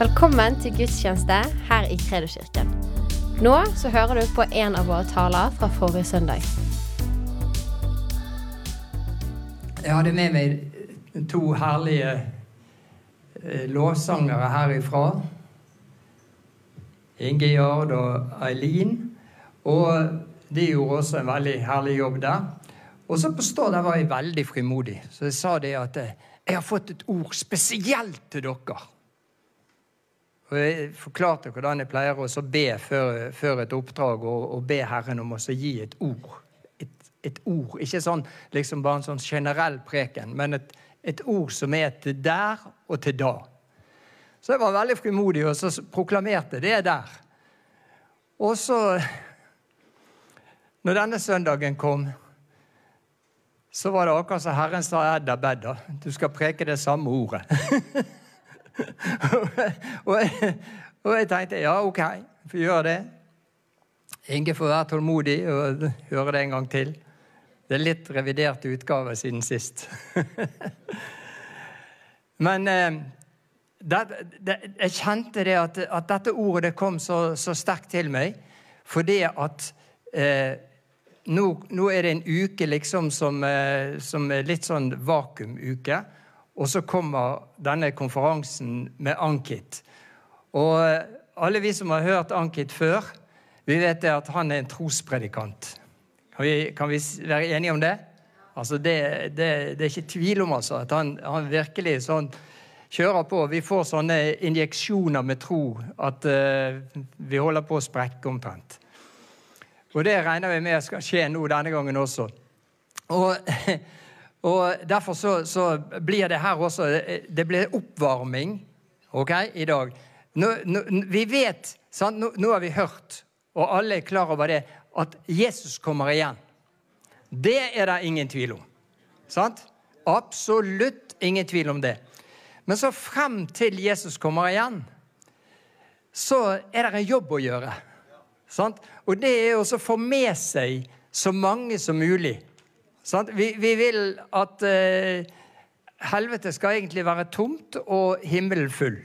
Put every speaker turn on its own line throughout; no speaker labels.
Velkommen til gudstjeneste her i Kredoskirken. Nå så hører du på en av våre taler fra forrige søndag.
Jeg hadde med meg to herlige eh, lovsangere herifra. Inge Jard og Eileen. Og de gjorde også en veldig herlig jobb der. Og så på der var jeg veldig frimodig, så jeg sa det at eh, jeg har fått et ord spesielt til dere. Og Jeg forklarte hvordan jeg pleier å be før, før, et oppdrag og, og be Herren om å gi et ord. Et, et, ord. Ikke sånn, liksom bare en sånn generell preken, men et, et, ord som er til der og til da. Så jeg var veldig frimodig og så proklamerte det der. Og så, når denne søndagen kom, så var det akkurat som Herren sa Edda Bedda. Du skal preke det samme ordet. og, jeg, og, jeg, tenkte ja, OK, vi gjør det. Inge får være tålmodig og høre det en gang til. Det er litt revidert utgave siden sist. Men eh, det, det, jeg kjente det at, at, dette ordet det kom så, så sterkt til meg fordi at eh, nå, nå, er det en uke liksom som, eh, som er litt sånn vakuumuke. Og så kommer denne konferansen med Ankit. Og alle vi som har hørt Ankit før, vi vet at han er en trospredikant. Kan vi, kan vi være enige om det? Altså det, det, det, er ikke tvil om altså, at han, han, virkelig sånn kjører på. Vi får sånne injeksjoner med tro at uh, vi holder på å sprekke omtrent. Og det regner vi med skal skje nå denne gangen også. Og Og Derfor så, så, blir det her også Det blir oppvarming ok, i dag. Nå, nå, vi vet, nå, nå, har vi hørt, og alle er klar over det, at Jesus kommer igjen. Det er det ingen tvil om. Sant? Absolutt ingen tvil om det. Men så frem til Jesus kommer igjen, så er det en jobb å gjøre. Sant? Og det er å få med seg så mange som mulig vi, vi, vil at uh, helvete skal egentlig være tomt og himmelen full.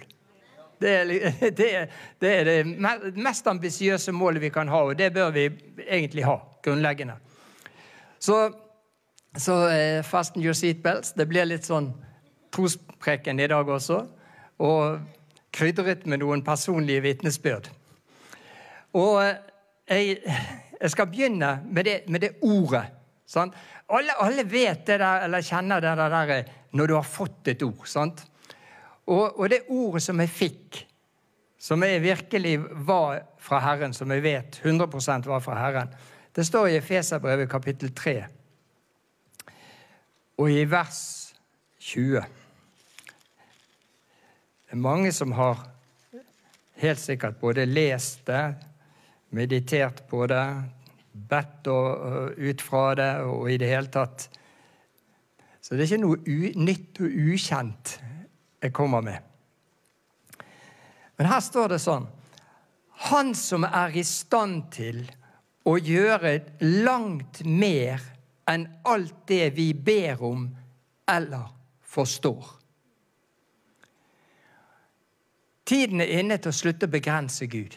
Det er det, det, er det mest ambisiøse målet vi kan ha, og det bør vi egentlig ha. Grunnleggende. Så, så uh, fasten your seatbelts. Det blir litt sånn trospreken i dag også. Og krydret med noen personlige vitnesbyrd. Og uh, jeg, jeg, skal begynne med det, med det ordet. Sant? Alle, alle, vet det der, eller kjenner det der når du har fått et ord. sant? Og, og, det ordet som jeg fikk, som jeg virkelig var fra Herren, som jeg vet 100% var fra Herren, det står i Efeserbrevet kapittel 3 og i vers 20. Det er mange som har helt sikkert både lest det, meditert på det, bedt ut fra det og i det hele tatt. Så det er ikke noe nytt og ukjent jeg kommer med. Men her står det sånn Han som er i stand til å gjøre langt mer enn alt det vi ber om eller forstår. Tiden er inne til å slutte å begrense Gud.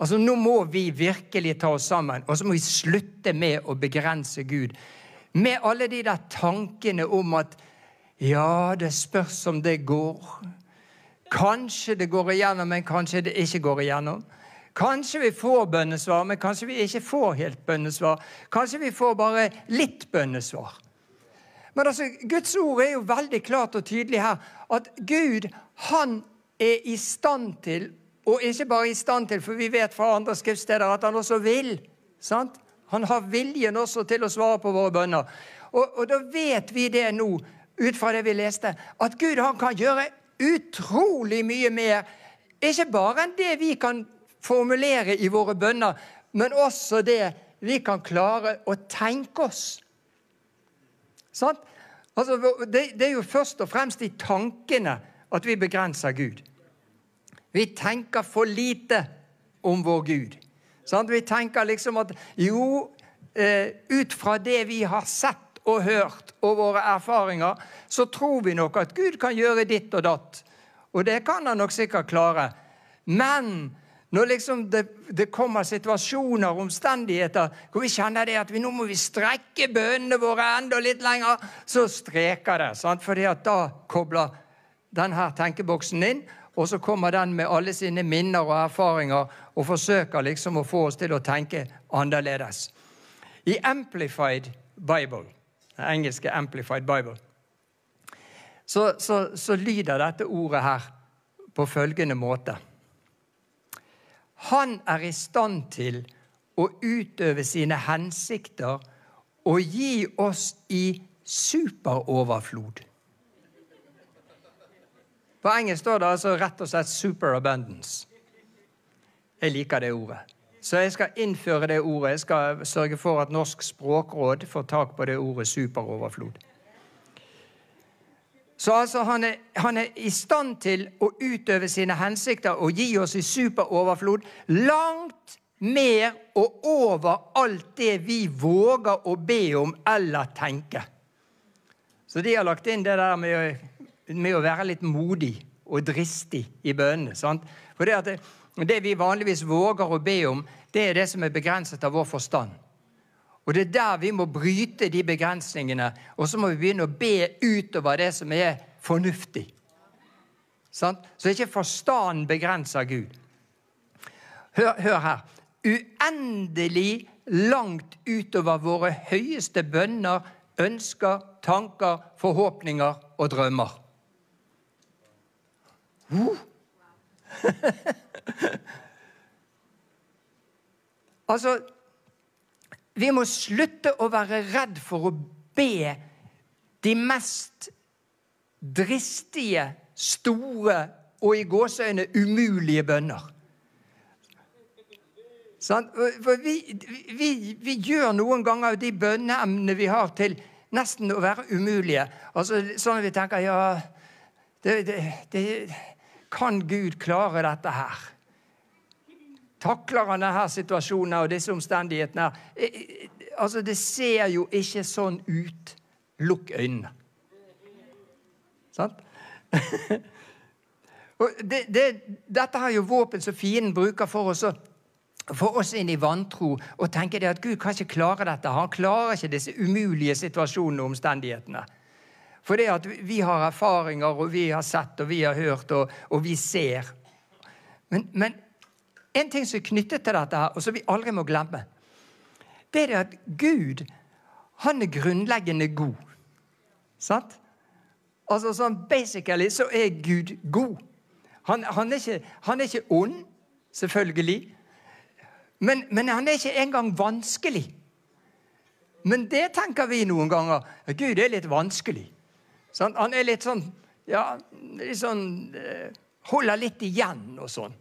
Altså, Nå må vi virkelig ta oss sammen, og så må vi slutte med å begrense Gud. Med alle de der tankene om at ja, det spørs om det går. Kanskje det går igjennom, men kanskje det ikke går igjennom. Kanskje vi får bønnesvar, men kanskje vi ikke får helt bønnesvar. Kanskje vi får bare litt bønnesvar. Men altså, Guds ord er jo veldig klart og tydelig her. At Gud, han er i stand til og ikke bare i stand til, for vi vet fra andre skriftsteder at han også vil. Sant? Han har viljen også til å svare på våre bønner. Og, og, da vet vi det nå, ut fra det vi leste, at Gud han kan gjøre utrolig mye mer. Ikke bare enn det vi kan formulere i våre bønner, men også det vi kan klare å tenke oss. Sant? Altså, det, det er jo først og fremst i tankene at vi begrenser Gud. Vi tenker for lite om vår Gud. Sånn? Vi tenker liksom at jo, eh, ut fra det vi har sett og hørt og våre erfaringer, så tror vi nok at Gud kan gjøre ditt og datt. Og det kan han nok sikkert klare. Men når liksom det, det, kommer situasjoner og omstendigheter hvor vi kjenner det at vi nå må vi strekke bønnene våre enda litt lenger, så streker det. Sant? Fordi da kobler denne tenkeboksen inn, og så kommer den med alle sine minner og erfaringer og forsøker liksom å få oss til å tenke annerledes. I Amplified Bible, den engelske Amplified Bible, så, så, så lyder dette ordet her på følgende måte. Han er i stand til å utøve sine hensikter og gi oss i superoverflod. På engelsk står det altså rett og slett 'superabundance'. Jeg liker det ordet. Så jeg skal innføre det ordet. Jeg skal sørge for at Norsk språkråd får tak på det ordet 'superoverflod'. Så altså han er, han er, i stand til å utøve sine hensikter og gi oss i superoverflod langt mer og over alt det vi våger å be om eller tenke. Så de har lagt inn det der med, med å være litt modig og dristig i bønnene. For det, det, det vi vanligvis våger å be om, det er det som er begrenset av vår forstand. Og Det er der vi må bryte de begrensningene, og så må vi begynne å be utover det som er fornuftig. Så ikke forstanden begrenser Gud. Hør, hør her. Uendelig langt utover våre høyeste bønner, ønsker, tanker, forhåpninger og drømmer. Uh. altså vi må slutte å være redd for å be de mest dristige, store og i gåseøyne umulige bønner. For vi, vi, vi, gjør noen ganger de bønneemnene vi har, til nesten å være umulige. Altså, sånn at vi tenker ja, det, det, det, Kan Gud klare dette her? Takler han denne situasjonen og disse omstendighetene? Altså, Det ser jo ikke sånn ut. Lukk øynene. Sant? det, det, dette er jo våpen som fienden bruker for oss å få oss inn i vantro og tenke at Gud kan ikke klare dette. Han klarer ikke disse umulige situasjonene og omstendighetene. For det at vi har erfaringer, og vi har sett, og vi har hørt, og, og vi ser. Men, men en ting som er knyttet til dette, her, og som vi aldri må glemme, det er at Gud han er grunnleggende god. Sant? Altså sånn Basically så er Gud god. Han, han, er, ikke, han er, ikke, ond, selvfølgelig. Men, men, han er ikke engang vanskelig. Men det tenker vi noen ganger. Gud er litt vanskelig. Sant? Han er litt sånn ja, litt sånn, eh, Holder litt igjen og sånn.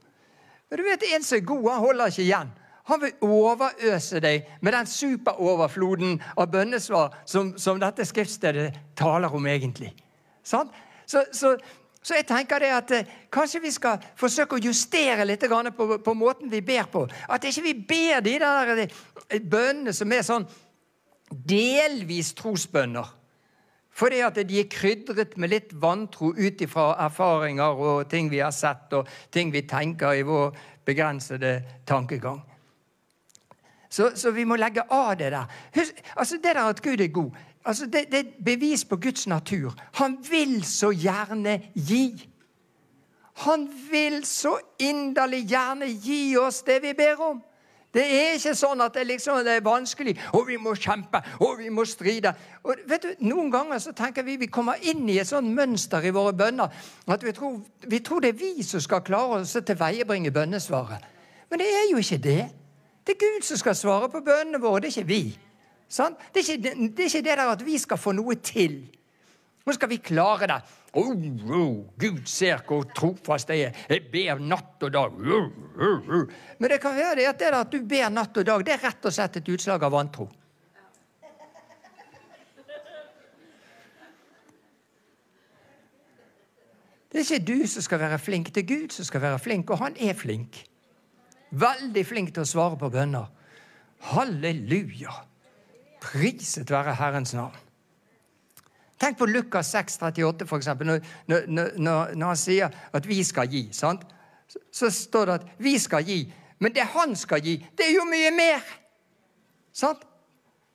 Men du vet, En som er god, han holder ikke igjen. Han vil overøse deg med den superoverfloden av bønnesvar som, som dette skriftstedet taler om egentlig. Sånn? Så, så, så, jeg tenker det at eh, kanskje vi skal forsøke å justere litt på, på, måten vi ber på. At ikke vi ber de der eh, bønnene som er sånn delvis trosbønner. Fordi at de er krydret med litt vantro ut ifra erfaringer og ting vi har sett, og ting vi tenker i vår begrensede tankegang. Så, så vi må legge av det der. Husk, altså Det der at Gud er god, altså det, det er et bevis på Guds natur. Han vil så gjerne gi. Han vil så inderlig gjerne gi oss det vi ber om. Det er ikke sånn at det, liksom, det er vanskelig, og vi må kjempe og vi må stride. Og vet du, Noen ganger så tenker vi vi kommer inn i et sånt mønster i våre bønner at vi tror, vi tror det er vi som skal klare oss til veiebringe bønnesvaret. Men det er jo ikke det. Det er Gud som skal svare på bønnene våre, det er ikke vi. Sånn? Det, er ikke, det, er ikke, det der at vi skal få noe til. Nå skal vi klare det. Oh, oh, Gud ser hvor trofast jeg er. Jeg ber natt og dag. Oh, Men det kan være at det at du ber natt og dag, det er rett og slett et utslag av vantro. Det er ikke du som skal være flink, det er Gud som skal være flink, og han er flink. Veldig flink til å svare på bønner. Halleluja! Priset være Herrens navn. Tenk på Lukas 6, 38, for eksempel, når, når, når, han sier at vi skal gi. sant? Så, så står det at vi skal gi. Men det han skal gi, det er jo mye mer! Sant?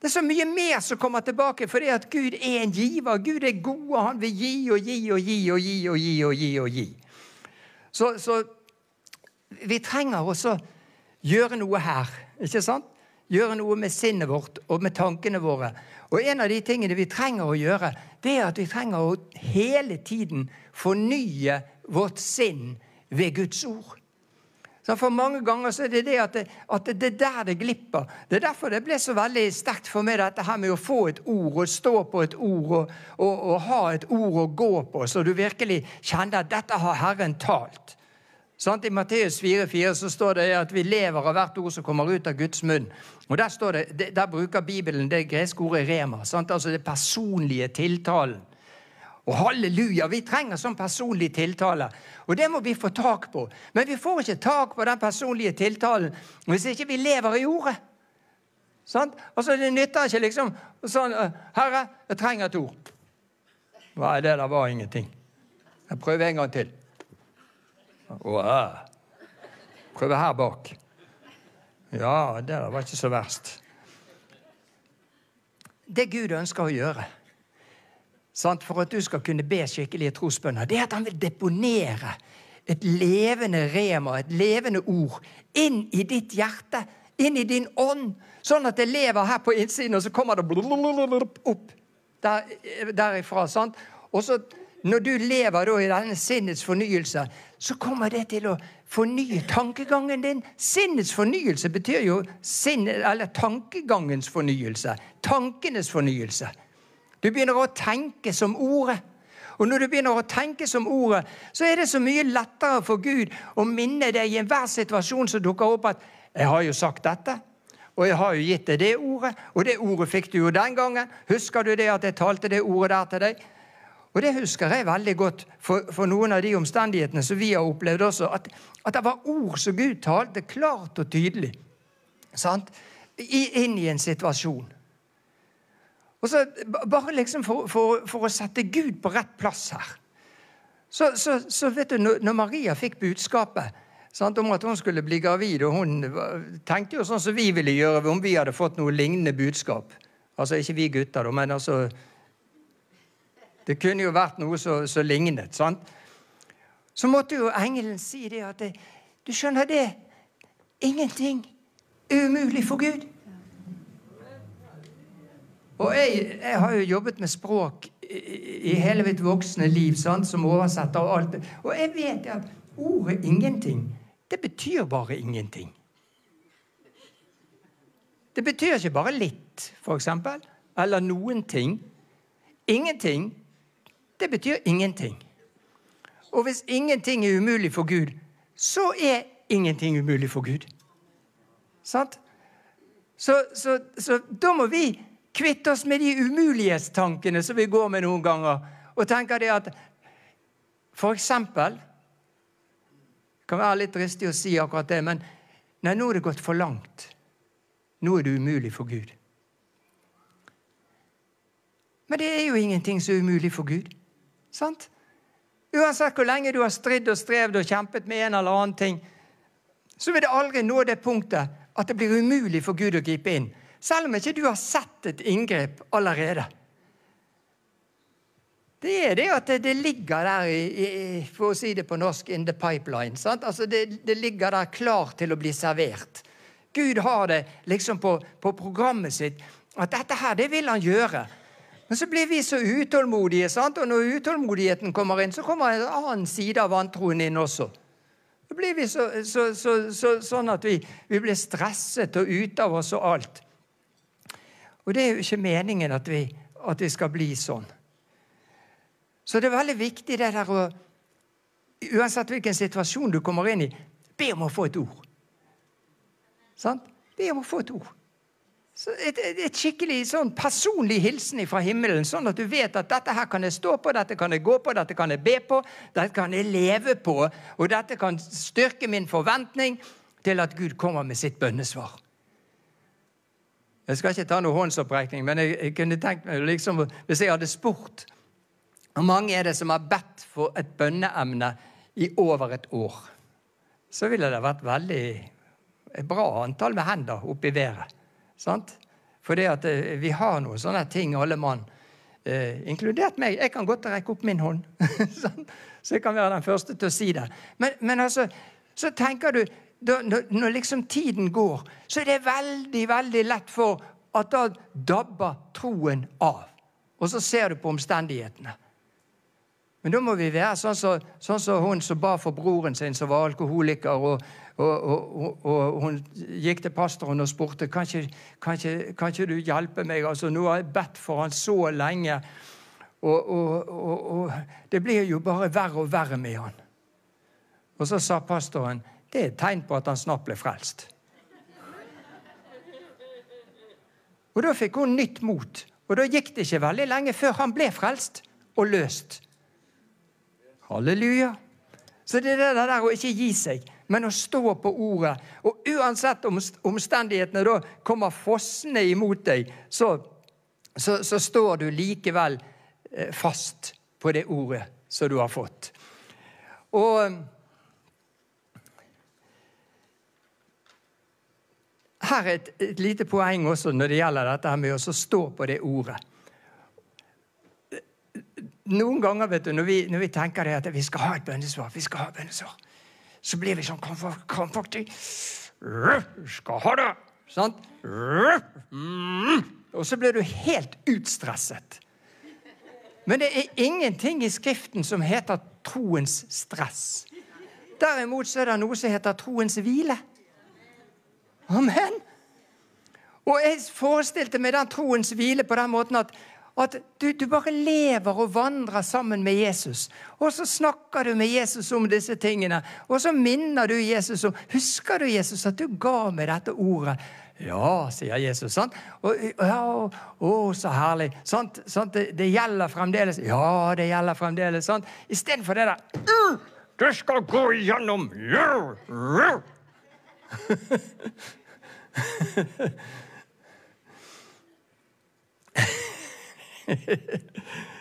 Det er så mye mer som kommer tilbake, fordi at Gud er en giver. Gud er god, og han vil gi og gi og gi og gi og gi. og gi og gi. Så, så vi trenger også gjøre noe her. ikke sant? Gjøre noe med sinnet vårt og med tankene våre. Og en av de tingene vi trenger å gjøre, det er at vi trenger å hele tiden fornye vårt sinn ved Guds ord. Så for mange ganger så er det det at, det at det, er der det glipper. Det er derfor det ble så veldig sterkt for meg dette her med å få et ord og stå på et ord og, og, og ha et ord å gå på, så du virkelig kjenner at dette har Herren talt. I Matteus 4,4 så står det at vi lever av hvert ord som kommer ut av Guds munn. Og Der, det, der bruker Bibelen det greske ordet rema. Sant? Altså det personlige tiltalen. Og halleluja, vi trenger sånn personlig tiltale. Og det må vi få tak på. Men vi får ikke tak på den personlige tiltalen hvis ikke vi lever i ordet. Sant? Altså Det nytter ikke liksom sånn 'Herre, jeg trenger et ord.' Hva er det? Det var ingenting. Jeg prøver en gang til. Wow. Prøve her bak. Ja, det var ikke så verst. Det Gud ønsker å gjøre for at du skal kunne be skikkelige trosbønner, det er at han vil deponere et levende rema, et levende ord, inn i ditt hjerte, inn i din ånd, sånn at det lever her på innsiden, og så kommer det opp der, derifra. sant? Og så når du lever i denne sinnets fornyelse, så kommer det til å fornye tankegangen din. Sinnets fornyelse betyr jo sinn, eller tankegangens fornyelse. Tankenes fornyelse. Du begynner å tenke som ordet. Og når du begynner å tenke som ordet, så er det så mye lettere for Gud å minne deg i enhver situasjon som dukker opp, at 'Jeg har jo sagt dette.' Og jeg har jo gitt deg det ordet, og det ordet fikk du jo den gangen. Husker du det at jeg talte det ordet der til deg? Og det husker jeg veldig godt for, for noen av de omstendighetene som vi har opplevd også. At, at det var ord som Gud talte klart og tydelig sant? I, inn i en situasjon. Og så Bare liksom for, for, for, å sette Gud på rett plass her. Så, så, så vet du, når, Maria fikk budskapet sant, om at hun skulle bli gravid, og hun tenkte jo sånn som vi ville gjøre om vi hadde fått noe lignende budskap. Altså ikke vi gutter, men altså Det kunne jo vært noe som lignet. sant? Så måtte jo engelen si det at det, Du skjønner det, ingenting er umulig for Gud. Og jeg, jeg, har jo jobbet med språk i, i hele mitt voksne liv sant, som oversetter og alt. Og jeg vet at ordet 'ingenting' det betyr bare ingenting. Det betyr ikke bare litt, eksempel, eller noen ting. Ingenting, det betyr ingenting. Og hvis ingenting er umulig for Gud, så er ingenting umulig for Gud. Sant? Så, så, så da må vi Kvitte oss med de umulighetstankene som vi går med noen ganger. Og tenker det at for eksempel Det kan være litt dristig å si akkurat det, men nei, nå er det gått for langt. Nå er det umulig for Gud. Men det er jo ingenting som er umulig for Gud. Sant? Uansett hvor lenge du har stridd og strevd og kjempet med en eller annen ting, så vil det aldri nå det punktet at det blir umulig for Gud å gripe inn. Selv om ikke du har sett et inngrep allerede. Det er det at det, ligger der, i, for å si det på norsk, in the pipeline. Altså det, det, ligger der klar til å bli servert. Gud har det liksom på, på programmet sitt at dette her, det vil han gjøre. Men så blir vi så utålmodige, sant? og når utålmodigheten kommer inn, så kommer en annen side av vantroen inn også. Så blir vi så, så, så, sånn at vi, vi, blir stresset og ute av oss og alt. Og det er jo ikke meningen at vi, at vi skal bli sånn. Så det er veldig viktig det der å Uansett hvilken situasjon du kommer inn i, be om å få et ord. Sant? Be om å få et ord. Et, et, et, skikkelig sånn personlig hilsen fra himmelen, sånn at du vet at dette her kan jeg stå på, dette kan jeg gå på, dette kan jeg be på, dette kan jeg leve på, og dette kan styrke min forventning til at Gud kommer med sitt bønnesvar. Jeg skal ikke ta noen håndsopprekning, men jeg, jeg kunne tenkt meg liksom, hvis jeg hadde spurt Og mange er det som har bedt for et bønneemne i over et år. Så ville det vært veldig bra antall med hender oppe i været. Sant? For det at eh, vi har noen sånne ting, alle mann. Eh, inkludert meg. Jeg kan godt rekke opp min hånd. Så jeg kan være den første til å si det. Men, men altså, så tenker du da, Når liksom tiden går, så er det veldig, veldig lett for at da dabber troen av. Og så ser du på omstendighetene. Men da må vi være sånn som så, sånn hun som ba for broren sin, som var alkoholiker. og, og, og, og hun gikk til pastoren og spurte «Kanskje ikke, kan kan ikke du hjelpe meg. Altså, nå har jeg bedt for han så lenge, og, det blir jo bare verre og verre med han. Og så sa pastoren det er et tegn på at han snart ble frelst. Og da fikk hun nytt mot. Og da gikk det ikke veldig lenge før han ble frelst og løst. Halleluja. Så det er det der å ikke gi seg, men å stå på ordet. Og uansett om omstendighetene da kommer fossende imot deg, så, så, så står du likevel eh, fast på det ordet som du har fått. Og her er et, et lite poeng også når det gjelder dette med å stå på det ordet noen ganger vet du, når vi, når vi tenker at vi skal ha et bønnesvar, vi skal ha et bønnesvar, så blir vi sånn krampaktig. Skal ha det! Sant? Og så blir du helt utstresset. Men det er ingenting i Skriften som heter troens stress. Derimot så er det noe som heter troens hvile. Amen. Og jeg forestilte meg den troens hvile på den måten at at du, du, bare lever og vandrer sammen med Jesus. Og så snakker du med Jesus om disse tingene. Og så minner du Jesus om Husker du Jesus at du ga meg dette ordet? Ja, sier Jesus. sant? Og, ja, å, så herlig. Sant? sant? Det, det, gjelder fremdeles. Ja, det gjelder fremdeles. sant? Istedenfor det der Du skal gå igjennom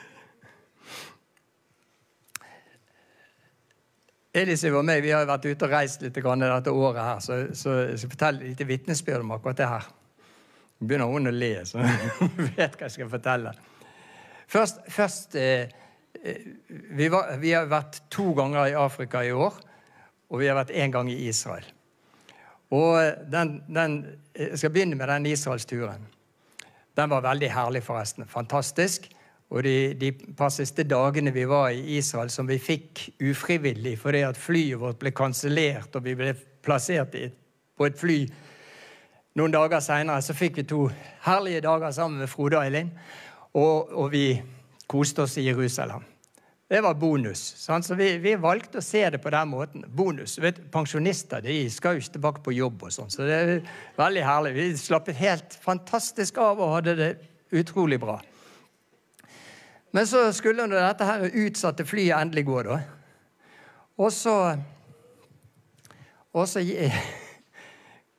Elisabeth og meg vi har vært ute og reist litt dette året, her, så, så jeg skal fortelle litt vitnesbyrd om akkurat det her. Nå begynner hun å le, så hun vet hva jeg skal fortelle. Først, først eh, eh, vi, var, vi, har vært to ganger i Afrika i år, og vi har vært én gang i Israel. Og den, den, Jeg skal begynne med den Israelsturen. Den var veldig herlig, forresten. Fantastisk. Og de, de par siste dagene vi var i Israel, som vi fikk ufrivillig fordi at flyet vårt ble kansellert, og vi ble plassert på et fly noen dager seinere, så fikk vi to herlige dager sammen med Frode og Eileen. Og, og vi koste oss i Jerusalem. Det var bonus. Sant? Så vi, vi, valgte å se det på den måten. Bonus. Vet, pensjonister de skal jo ikke tilbake på jobb, og sånn, så det er veldig herlig. Vi slappet helt fantastisk av og hadde det utrolig bra. Men så skulle dette her utsatte flyet endelig gå, da. Og så Og så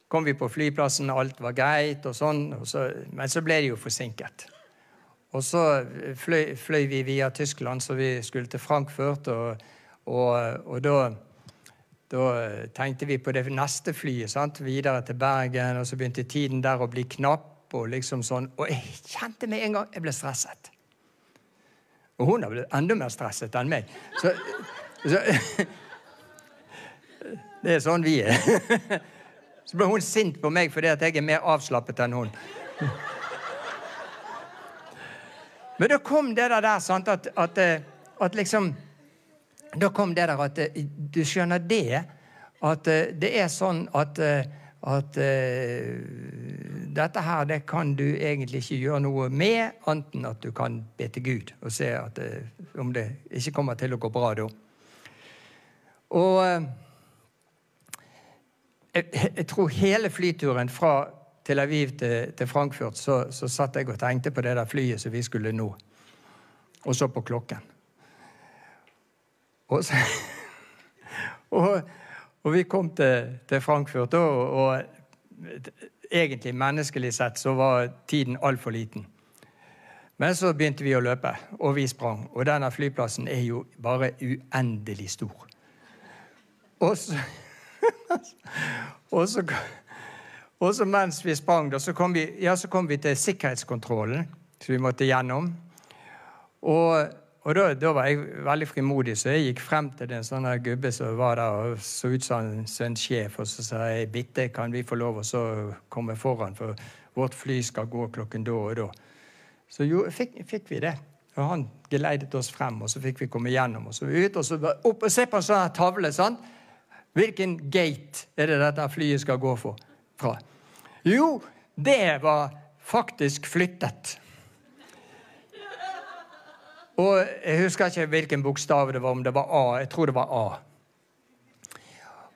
kom vi på flyplassen, alt var greit, og sånn, og så, men så ble det jo forsinket. Og så fløy, fløy, vi via Tyskland, så vi skulle til Frankfurt. Og, og, og da, da, tenkte vi på det neste flyet, sant? videre til Bergen. Og så begynte tiden der å bli knapp. Og liksom sånn. Og jeg kjente med en gang jeg ble stresset. Og hun har blitt enda mer stresset enn meg. Så, så Det er sånn vi er. Så ble hun sint på meg fordi jeg er mer avslappet enn hun. Men da kom det der sant, at, at, eh, at, liksom Da kom det der at eh, Du skjønner det? At eh, det er sånn at, at dette her det kan du egentlig ikke gjøre noe med, annet enn at du kan be til Gud og se at, om det ikke kommer til å gå bra da. Og jeg, jeg tror hele flyturen fra Tel Aviv til, til Frankfurt, så, så satt jeg og tenkte på det der flyet som vi skulle nå. Og så på klokken. Og, så, og, og vi kom til, til Frankfurt, og, og egentlig menneskelig sett så var tiden altfor liten. Men så begynte vi å løpe, og vi sprang. Og denne flyplassen er jo bare uendelig stor. Og så, og så, og så mens vi sprang, da, så kom vi, ja, så kom vi til sikkerhetskontrollen som vi måtte gjennom. Og, og da, da, var jeg veldig frimodig, så jeg gikk frem til en sånn gubbe som var der og så ut som en sjef, og så sa jeg bitte, kan vi få lov å komme foran, for vårt fly skal gå klokken da og da. Så jo, fikk, fikk, vi det. Og han geleidet oss frem, og så fikk vi komme gjennom. Og så ut, og så opp og se på en sånn tavle. sant? Hvilken gate er det dette flyet skal gå for, fra? Jo, det var faktisk flyttet. Og Jeg husker ikke hvilken bokstav det var, om det var A. Jeg tror det var A.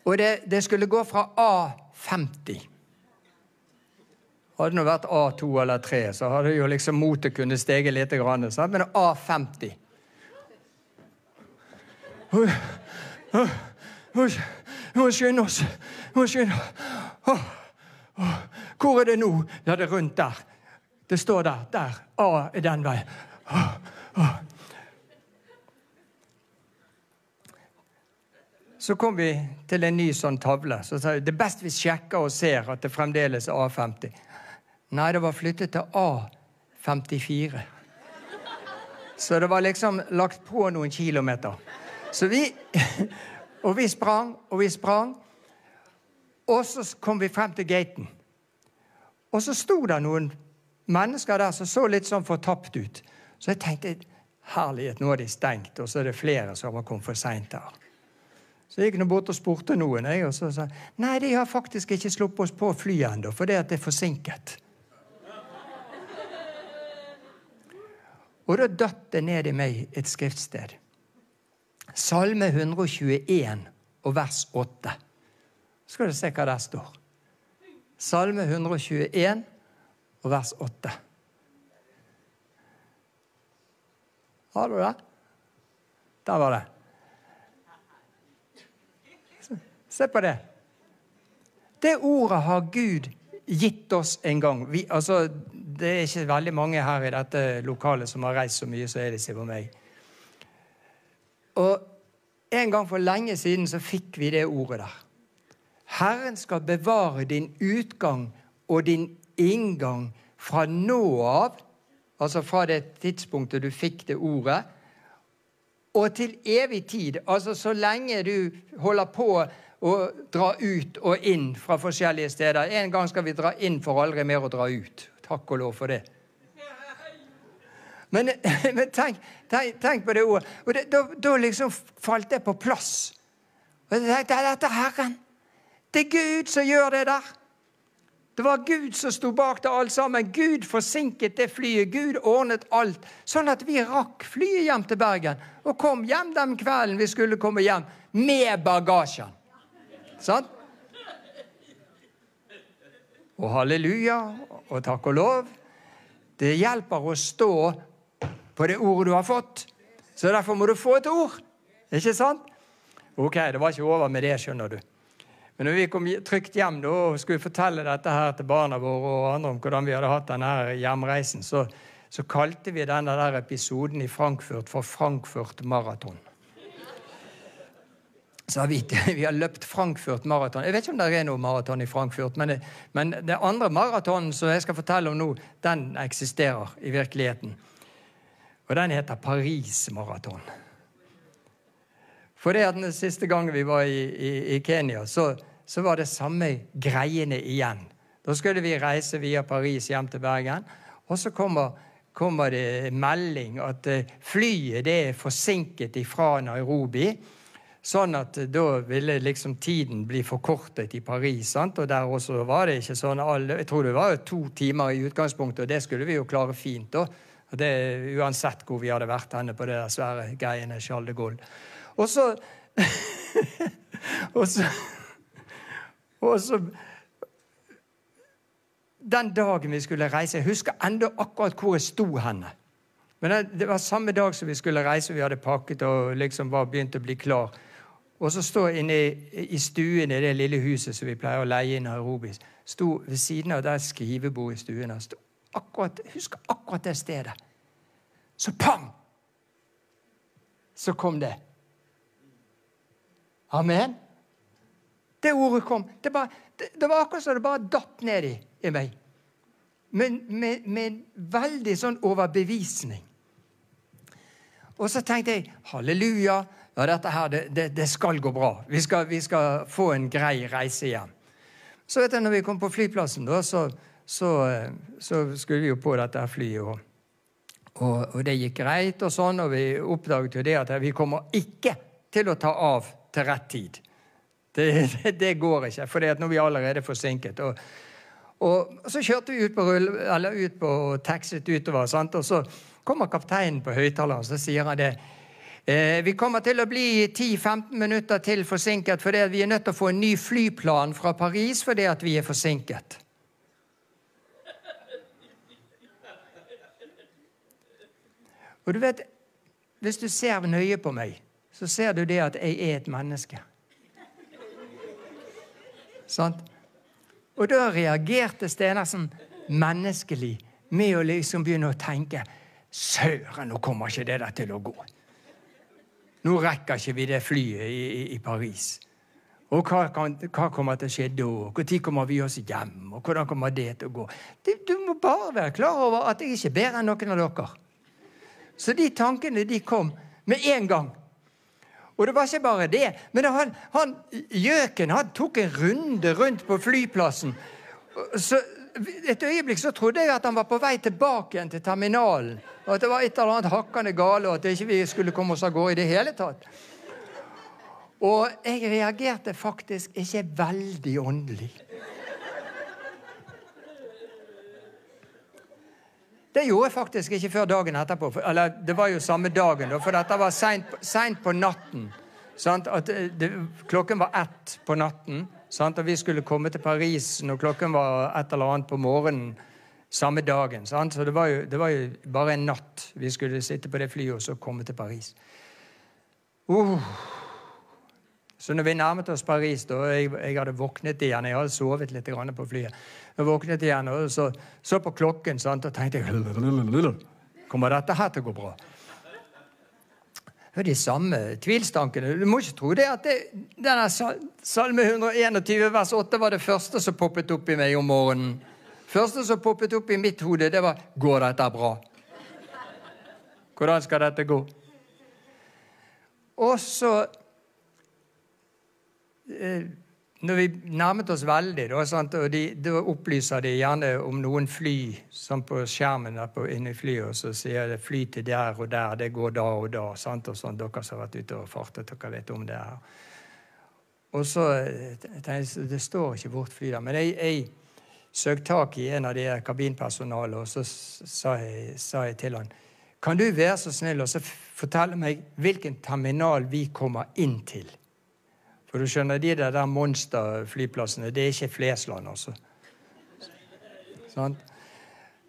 Og det, det skulle gå fra A50. Hadde det vært A2 eller 3, så hadde jo liksom motet kunne stege litt. Sant? Men A50 Vi må skynde oss. Vi må skynde Hvor er det nå? Ja, det er rundt der. Det står der. Der. A er den veien. Så kom vi til en ny sånn tavle. Så sa jeg det er best vi sjekker og ser at det fremdeles er A50. Nei, det var flyttet til A54. Så det var liksom lagt på noen kilometer. Så vi Og vi sprang, og vi sprang. Og så kom vi frem til gaten. Og så sto det noen mennesker der som så litt sånn fortapt ut. Så jeg tenkte herlighet, nå er de stengt, og så er det flere som har kommet for seint her. Så jeg gikk nå bort og spurte noen, jeg, og så sa nei, de har faktisk ikke sluppet oss på flyet ennå, for det er forsinket. Og da datt det ned i meg et skriftsted. Salme 121 og vers 8. Så skal du se hva der står. Salme 121 og vers 8. Har du det? Der var det. Se på det. Det ordet har Gud gitt oss en gang. Vi, altså, det er ikke veldig mange her i dette lokalet som har reist så mye som Edith og meg. Og en gang for lenge siden så fikk vi det ordet der. Herren skal bevare din utgang og din inngang fra nå av, altså fra det tidspunktet du fikk det ordet, og til evig tid. Altså så lenge du holder på å dra ut og inn fra forskjellige steder. En gang skal vi dra inn for aldri mer å dra ut. Takk og lov for det. Men, men tenk, tenk, tenk, på det ordet. Og det, da, da, liksom falt det på plass. Og jeg tenkte, Dette er Herren. Det er Gud som gjør det der. Det var Gud som sto bak det alt sammen. Gud forsinket det flyet. Gud ordnet alt, sånn at vi rakk flyet hjem til Bergen. Og kom hjem den kvelden vi skulle komme hjem, med bagasjen. Sånn? Og halleluja og takk og lov. Det hjelper å stå på det ordet du har fått. Så derfor må du få et ord. Ikke sant? Ok, det var ikke over med det, skjønner du. Men når vi kom trygt hjem da, og skulle fortelle dette her til barna våre og andre om hvordan vi hadde hatt denne hjemreisen, så, så kalte vi denne der episoden i Frankfurt for Frankfurt Maraton. Så har vi, vi har løpt Frankfurt maraton. Jeg vet ikke om det er noe maraton i Frankfurt, men, det, men det andre maratonen som jeg skal fortelle om nå, den eksisterer i virkeligheten. Og den heter Paris maraton. For det at den siste gangen vi var i, i, i Kenya, så, så, var det samme greiene igjen. Da skulle vi reise via Paris hjem til Bergen, og så kommer, kommer det melding at eh, flyet det er forsinket fra Nairobi. Sånn at da ville liksom tiden bli forkortet i Paris. Sant? Og der også var det ikke sånn Jeg tror det var to timer i utgangspunktet, og det skulle vi jo klare fint. da. Og det Uansett hvor vi hadde vært henne på det der svære greiene Charles de Gaulle. Og så Og så Og så Den dagen vi skulle reise Jeg husker enda akkurat hvor jeg sto henne. Men det, var samme dag som vi skulle reise, vi hadde pakket og liksom var begynt å bli klar. Og så stå inne i stuen i det lille huset som vi pleier å leie i Nairobi. Sto ved siden av der skrivebordet i stuen. Sto akkurat, husker akkurat det stedet. Så pang! Så kom det. Amen. Det ordet kom. Det, bare, det, det var akkurat som det bare datt ned i, i meg. Men med, med veldig sånn overbevisning. Og så tenkte jeg halleluja, ja, dette her, det, det, skal gå bra. Vi skal, vi skal, få en grei reise hjem. Så vet jeg, når vi kom på flyplassen, da, så, så, så skulle vi jo på dette flyet. Og, og, og, det gikk greit, og sånn, og vi oppdaget jo det at vi kommer ikke til å ta av til rett tid. Det, det, det går ikke, for nå er vi allerede forsinket. Og, og så kjørte vi ut på, rull, eller ut på taxit utover, sant? og så kommer kapteinen på høyttaleren så sier han det. Eh, vi kommer til å bli 10-15 minutter til forsinket fordi vi er nødt til å få en ny flyplan fra Paris fordi vi er forsinket. Og du vet, Hvis du ser nøye på meg, så ser du det at jeg er et menneske. Sant? Og da reagerte Stenersen menneskelig med å liksom begynne å tenke Søren, nå kommer ikke det der til å gå. Nå rekker ikke vi det flyet i, i, i Paris. Og hva, kan, hva, kommer til å skje da? Når kommer vi oss hjem? Og hvordan kommer det til å gå? Du, du må bare være klar over at jeg ikke er bedre enn noen av dere. Så de tankene de kom med en gang. Og det var ikke bare det, men han, han gjøken han tok en runde rundt på flyplassen. Så, et øyeblikk så trodde jeg at han var på vei tilbake igjen til terminalen. Og at det var et eller annet hakkende gale, og at ikke vi ikke skulle komme oss av gårde i det hele tatt. Og jeg reagerte faktisk ikke veldig åndelig. Det gjorde jeg faktisk ikke før dagen etterpå. Eller det var jo samme dagen, for dette var seint på natten. At det, klokken var ett på natten. Sant? Og vi skulle komme til Paris når klokken var et eller annet på morgenen samme dagen. Sant? Så det var, jo, det var, jo, bare en natt vi skulle sitte på det flyet og så komme til Paris. Uh. Så når vi nærmet oss Paris, da jeg, jeg hadde våknet igjen Jeg hadde sovet litt på flyet. Jeg våknet igjen og så, så på klokken sant? og tenkte Kommer dette her til å gå bra? Det er de samme tvilstankene. Du må ikke tro det at det, denne Salme 121 vers 8 var det første som poppet opp i meg om morgenen. første som poppet opp i mitt hode, det var 'Går dette bra?' Hvordan skal dette gå? Og så eh, når vi nærmet oss veldig, da, sant, og de, da opplyser de gjerne om noen fly som på skjermen der på, inne i flyet, og så sier det 'fly til der og der', det går da og da. Sant, og sånn, Dere som har vært ute og fartet, dere vet om det her. Og så jeg, Det står ikke vårt fly der, men jeg, jeg søkte tak i en av de kabinpersonalet, og så sa jeg, sa jeg til han Kan du være så snill og fortelle meg hvilken terminal vi kommer inn til? For du skjønner, de der, der monsterflyplassene, det er ikke Flesland, altså. Sånn?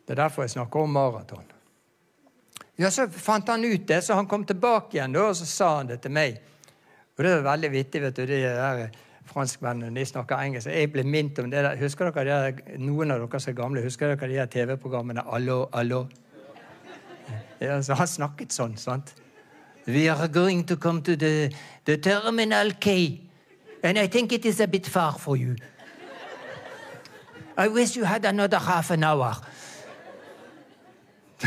Det er derfor jeg snakker om maraton. Ja, Så fant han ut det, så han kom tilbake igjen da, og så sa han det til meg. Og det er veldig vittig, vet du, de der franskmennene de snakker engelsk. Jeg ble minnet om det der. Husker dere de der, Noen av dere som er gamle, husker dere de der TV-programmene 'Allo, allo'? Ja, så Han snakket sånn. sant? We are going to come to the, the terminal K. And I think it is a bit far for you. I wish you had another half an hour.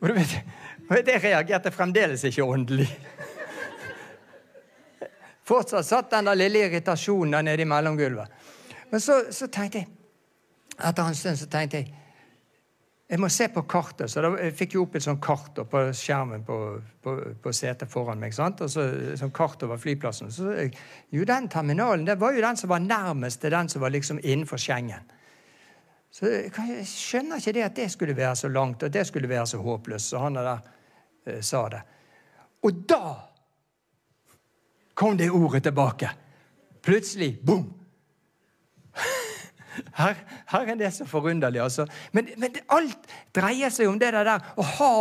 Og du vet, Jeg reagerte fremdeles ikke åndelig. Fortsatt satt den lille irritasjonen der nede i mellomgulvet. Men så, så tenkte jeg Etter en stund så tenkte jeg jeg må se på kartet. Så da, jeg fikk jo opp et sånt kart på skjermen på, på, på setet foran meg. Sant? Og så sånn kart over flyplassen. Så, jo, den terminalen det var jo den som var nærmest til den som var liksom innenfor Schengen. Så jeg skjønner ikke det at det skulle være så langt, og det skulle være så håpløst. Så han der eh, sa det. Og da kom det ordet tilbake. Plutselig. Boom! Her, her, er det så forunderlig, altså. Men, men alt dreier seg om det der å ha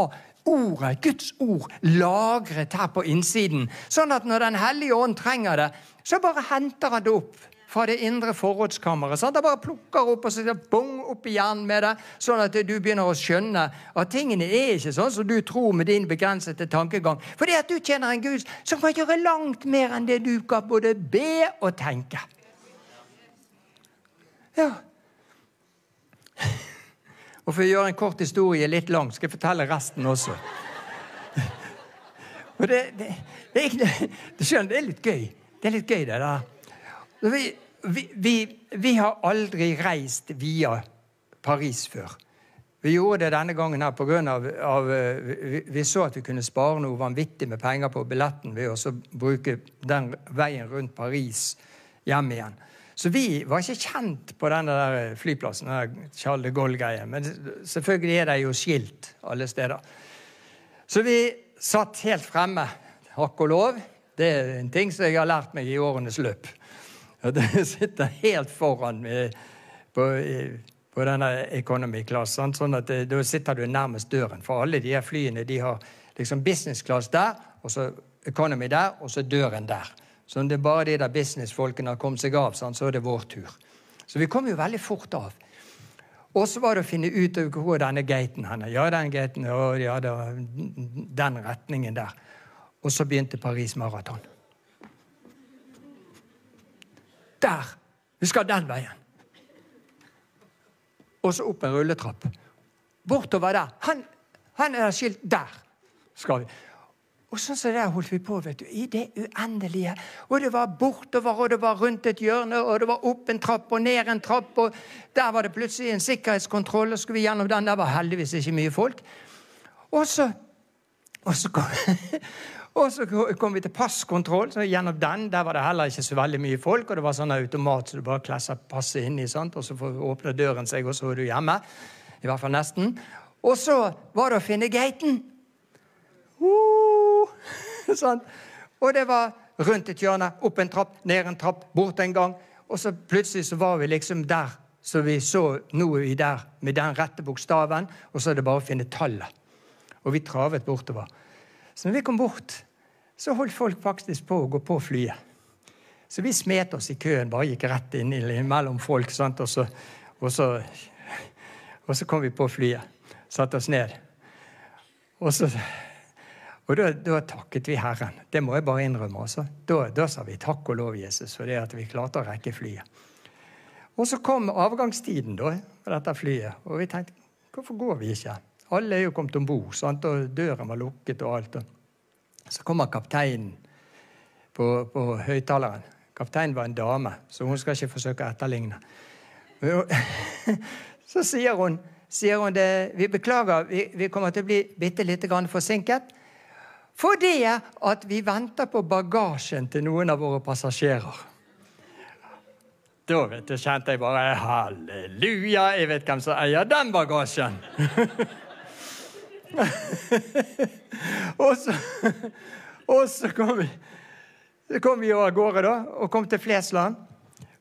ordet, Guds ord, lagret her på innsiden. Sånn at når Den hellige ånd trenger det, så bare henter han det opp fra det indre forrådskammeret. Sant? Han bare plukker opp og så bong opp igjen med det, sånn at du begynner å skjønne at tingene er ikke sånn som du tror med din begrensede tankegang. Fordi at du tjener en Gud som kan gjøre langt mer enn det du kan både be og tenke. Ja. Og For å gjøre en kort historie litt lang skal jeg fortelle resten også. Og det, det, det, det, skjønner, det er litt gøy. Det er litt gøy, det der. Vi, vi, vi, vi har aldri reist via Paris før. Vi gjorde det denne gangen her pga. Av, vi, vi så at vi kunne spare noe vanvittig med penger på billetten ved å bruke den veien rundt Paris hjem igjen. Så vi var ikke kjent på denne der flyplassen, den Charles de Gaulle-greia. Men selvfølgelig er det jo skilt alle steder. Så vi satt helt fremme. Hakk og lov. Det er en ting som jeg har lært meg i årenes løp. Det sitter helt foran på, på denne economy-klassen. Sånn at da sitter du nærmest døren. For alle de her flyene de har liksom business class der, og så economy der, og så døren der. Så om det er bare de der businessfolkene har kommet seg av, så er det vår tur. Så vi kom jo veldig fort av. Og så var det å finne ut hvor denne gaten henne. Ja, den gaten, og ja, den retningen der. Og så begynte Paris Maraton. Der! Vi skal den veien. Og så opp en rulletrapp. Bortover der. Han, han er skilt der. skal vi. Og sånn som der holdt vi på vet du, i det uendelige. Og det var bortover, og det var rundt et hjørne, og det var opp en trapp og ned en trapp. og Der var det plutselig en sikkerhetskontroll, og skulle vi gjennom den. Der var heldigvis ikke mye folk. Og så, og så, kom, og så kom, vi til passkontroll. så Gjennom den der var det heller ikke så veldig mye folk. Og det var sånn automat så du bare klesser passet inni, sant? og så får åpne døren seg, og så er du hjemme. I hvert fall nesten. Og så var det å finne gaten. Sånn. Og det var rundt et hjørne, opp en trapp, ned en trapp, bort en gang. Og så plutselig så var vi liksom der så vi så nå er vi der med den rette bokstaven, og så er det bare å finne tallet. Og vi travet bortover. Så når vi kom bort, så holdt folk faktisk på å gå på flyet. Så vi smet oss i køen, bare gikk rett inn mellom folk. Sant? Og, så, og, så, og så kom vi på flyet. Satte oss ned. Og så og da, da, takket vi Herren. Det må jeg bare innrømme. også. Da, da sa vi takk og lov, Jesus, for det at vi klarte å rekke flyet. Og så kom avgangstiden da, på dette flyet, og vi tenkte hvorfor går vi ikke? Alle er jo kommet om bord, og døren var lukket og alt. Så kommer kapteinen på, på høyttaleren. Kapteinen var en dame, så hun skal ikke forsøke å etterligne. Så sier hun, sier hun det, vi beklager, vi, vi kommer til å bli bitte lite grann forsinket. Fordi at vi venter på bagasjen til noen av våre passasjerer. Da vet du, kjente jeg bare Halleluja! Jeg vet hvem som eier den bagasjen! og, så, og så kom vi kom vi av gårde da, og kom til Flesland.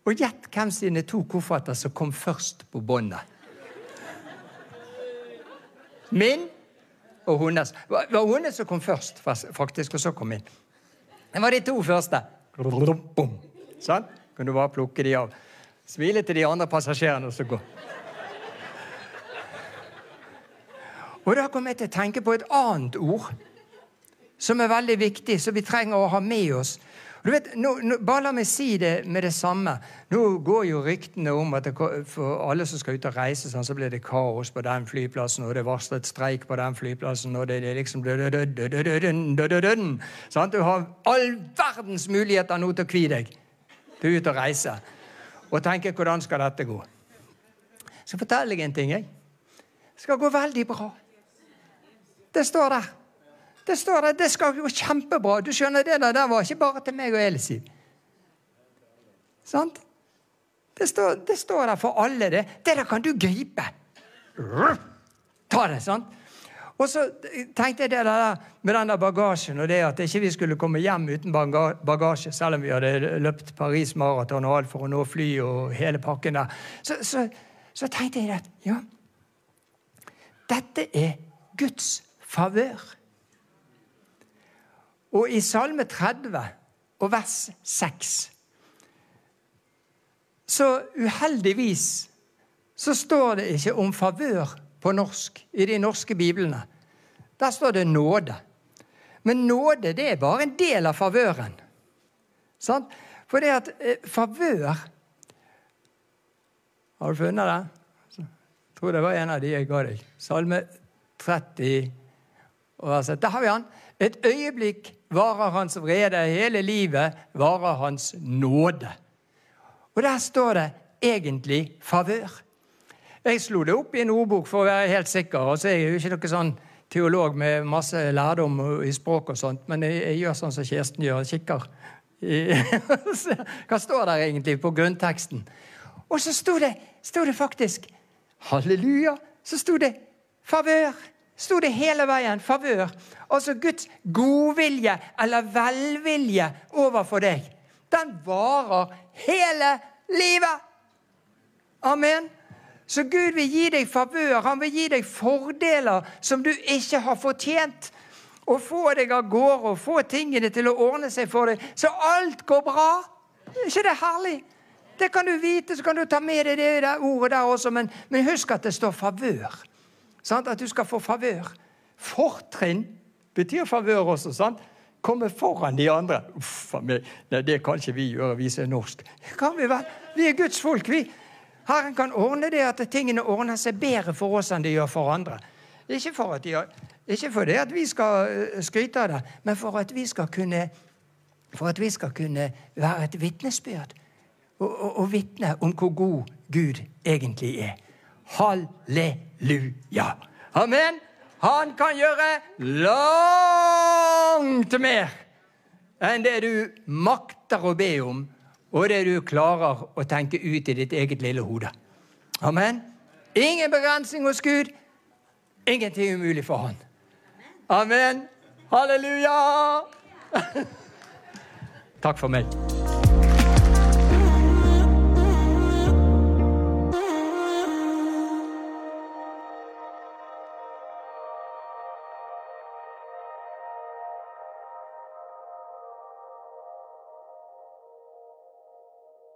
Og gjett hvem sine to kofferter som kom først på båndet. Min og hennes. Det var hennes som kom først, faktisk, og så kom inn. Det var de to første. Sånn? Kunne du bare plukke de av. Smile til de andre passasjerene, og så gå. Og da kom jeg til å tenke på et annet ord som er veldig viktig, som vi trenger å ha med oss du vet, nå, nå, bare la meg si det med det samme. Nå går jo ryktene om at det, for alle som skal ut og reise, sånn, så blir det kaos på den flyplassen, og det er varslet streik på den flyplassen, og det, er liksom sånn, Du har all verdens muligheter nå til å kvie deg til ut og reise. Og tenke hvordan skal dette gå? Så forteller jeg en ting. jeg. Det skal gå veldig bra. Det står der. Det står der, det skal gå kjempebra. Du skjønner, Det der, det var ikke bare til meg og Elisiv. Sant? Det står, det står, der for alle, det. Det der kan du gripe. Ta det, sant? Og så tenkte jeg det der med den der bagasjen og det at ikke vi skulle komme hjem uten bagasje, selv om vi hadde løpt Paris Maraton og alt for å nå fly og hele pakken der. Så, så, så tenkte jeg at ja, dette er Guds favør. Og i Salme 30 og vers 6 så uheldigvis så står det ikke om favør på norsk i de norske biblene. Der står det nåde. Men nåde det er bare en del av favøren. Sant? For det at eh, favør Har du funnet det? Jeg tror det var en av de jeg ga deg. Salme 30. vers Altså, der har vi han. Et øyeblikk varer hans vrede, hele livet varer hans nåde. Og der står det egentlig favør. Jeg slo det opp i en ordbok for å være helt sikker. og så er jeg jo ikke noe sånn teolog med masse lærdom i språk og sånt, men jeg, jeg gjør sånn som Kjersten gjør. kikker. Hva står der egentlig på grunnteksten? Og så sto det, sto det faktisk halleluja. Så sto det favør. Sto det hele veien. Favør. Altså Guds godvilje eller velvilje overfor deg. Den varer hele livet. Amen. Så Gud vil gi deg favør, han vil gi deg fordeler som du ikke har fortjent. Og få deg av gårde og få tingene til å ordne seg for deg, så alt går bra. Er ikke det herlig? Det kan du vite, så kan du ta med deg det ordet der også, men, men husk at det står favør. Sant? At du skal få favør. Fortrinn betyr favør også. sant? Komme foran de andre. Uff a meg. Nei, det kan ikke vi gjøre, vi som er norsk. Kan vi vel? Vi er Guds folk, vi. Herren kan ordne det at tingene ordner seg bedre for oss enn de gjør for andre. Ikke for, de, ikke for det at vi skal eh, skryte av det, men for at vi skal kunne, at vi skal kunne være et vitnesbyrd og, og, og vitne om hvor god Gud egentlig er. Halleluja! Amen! Han kan gjøre langt mer enn det du makter å be om og det du klarer å tenke ut i ditt eget lille hode. Amen. Ingen begrensning hos Gud. Ingenting umulig for Han. Amen. Halleluja! Takk for meg.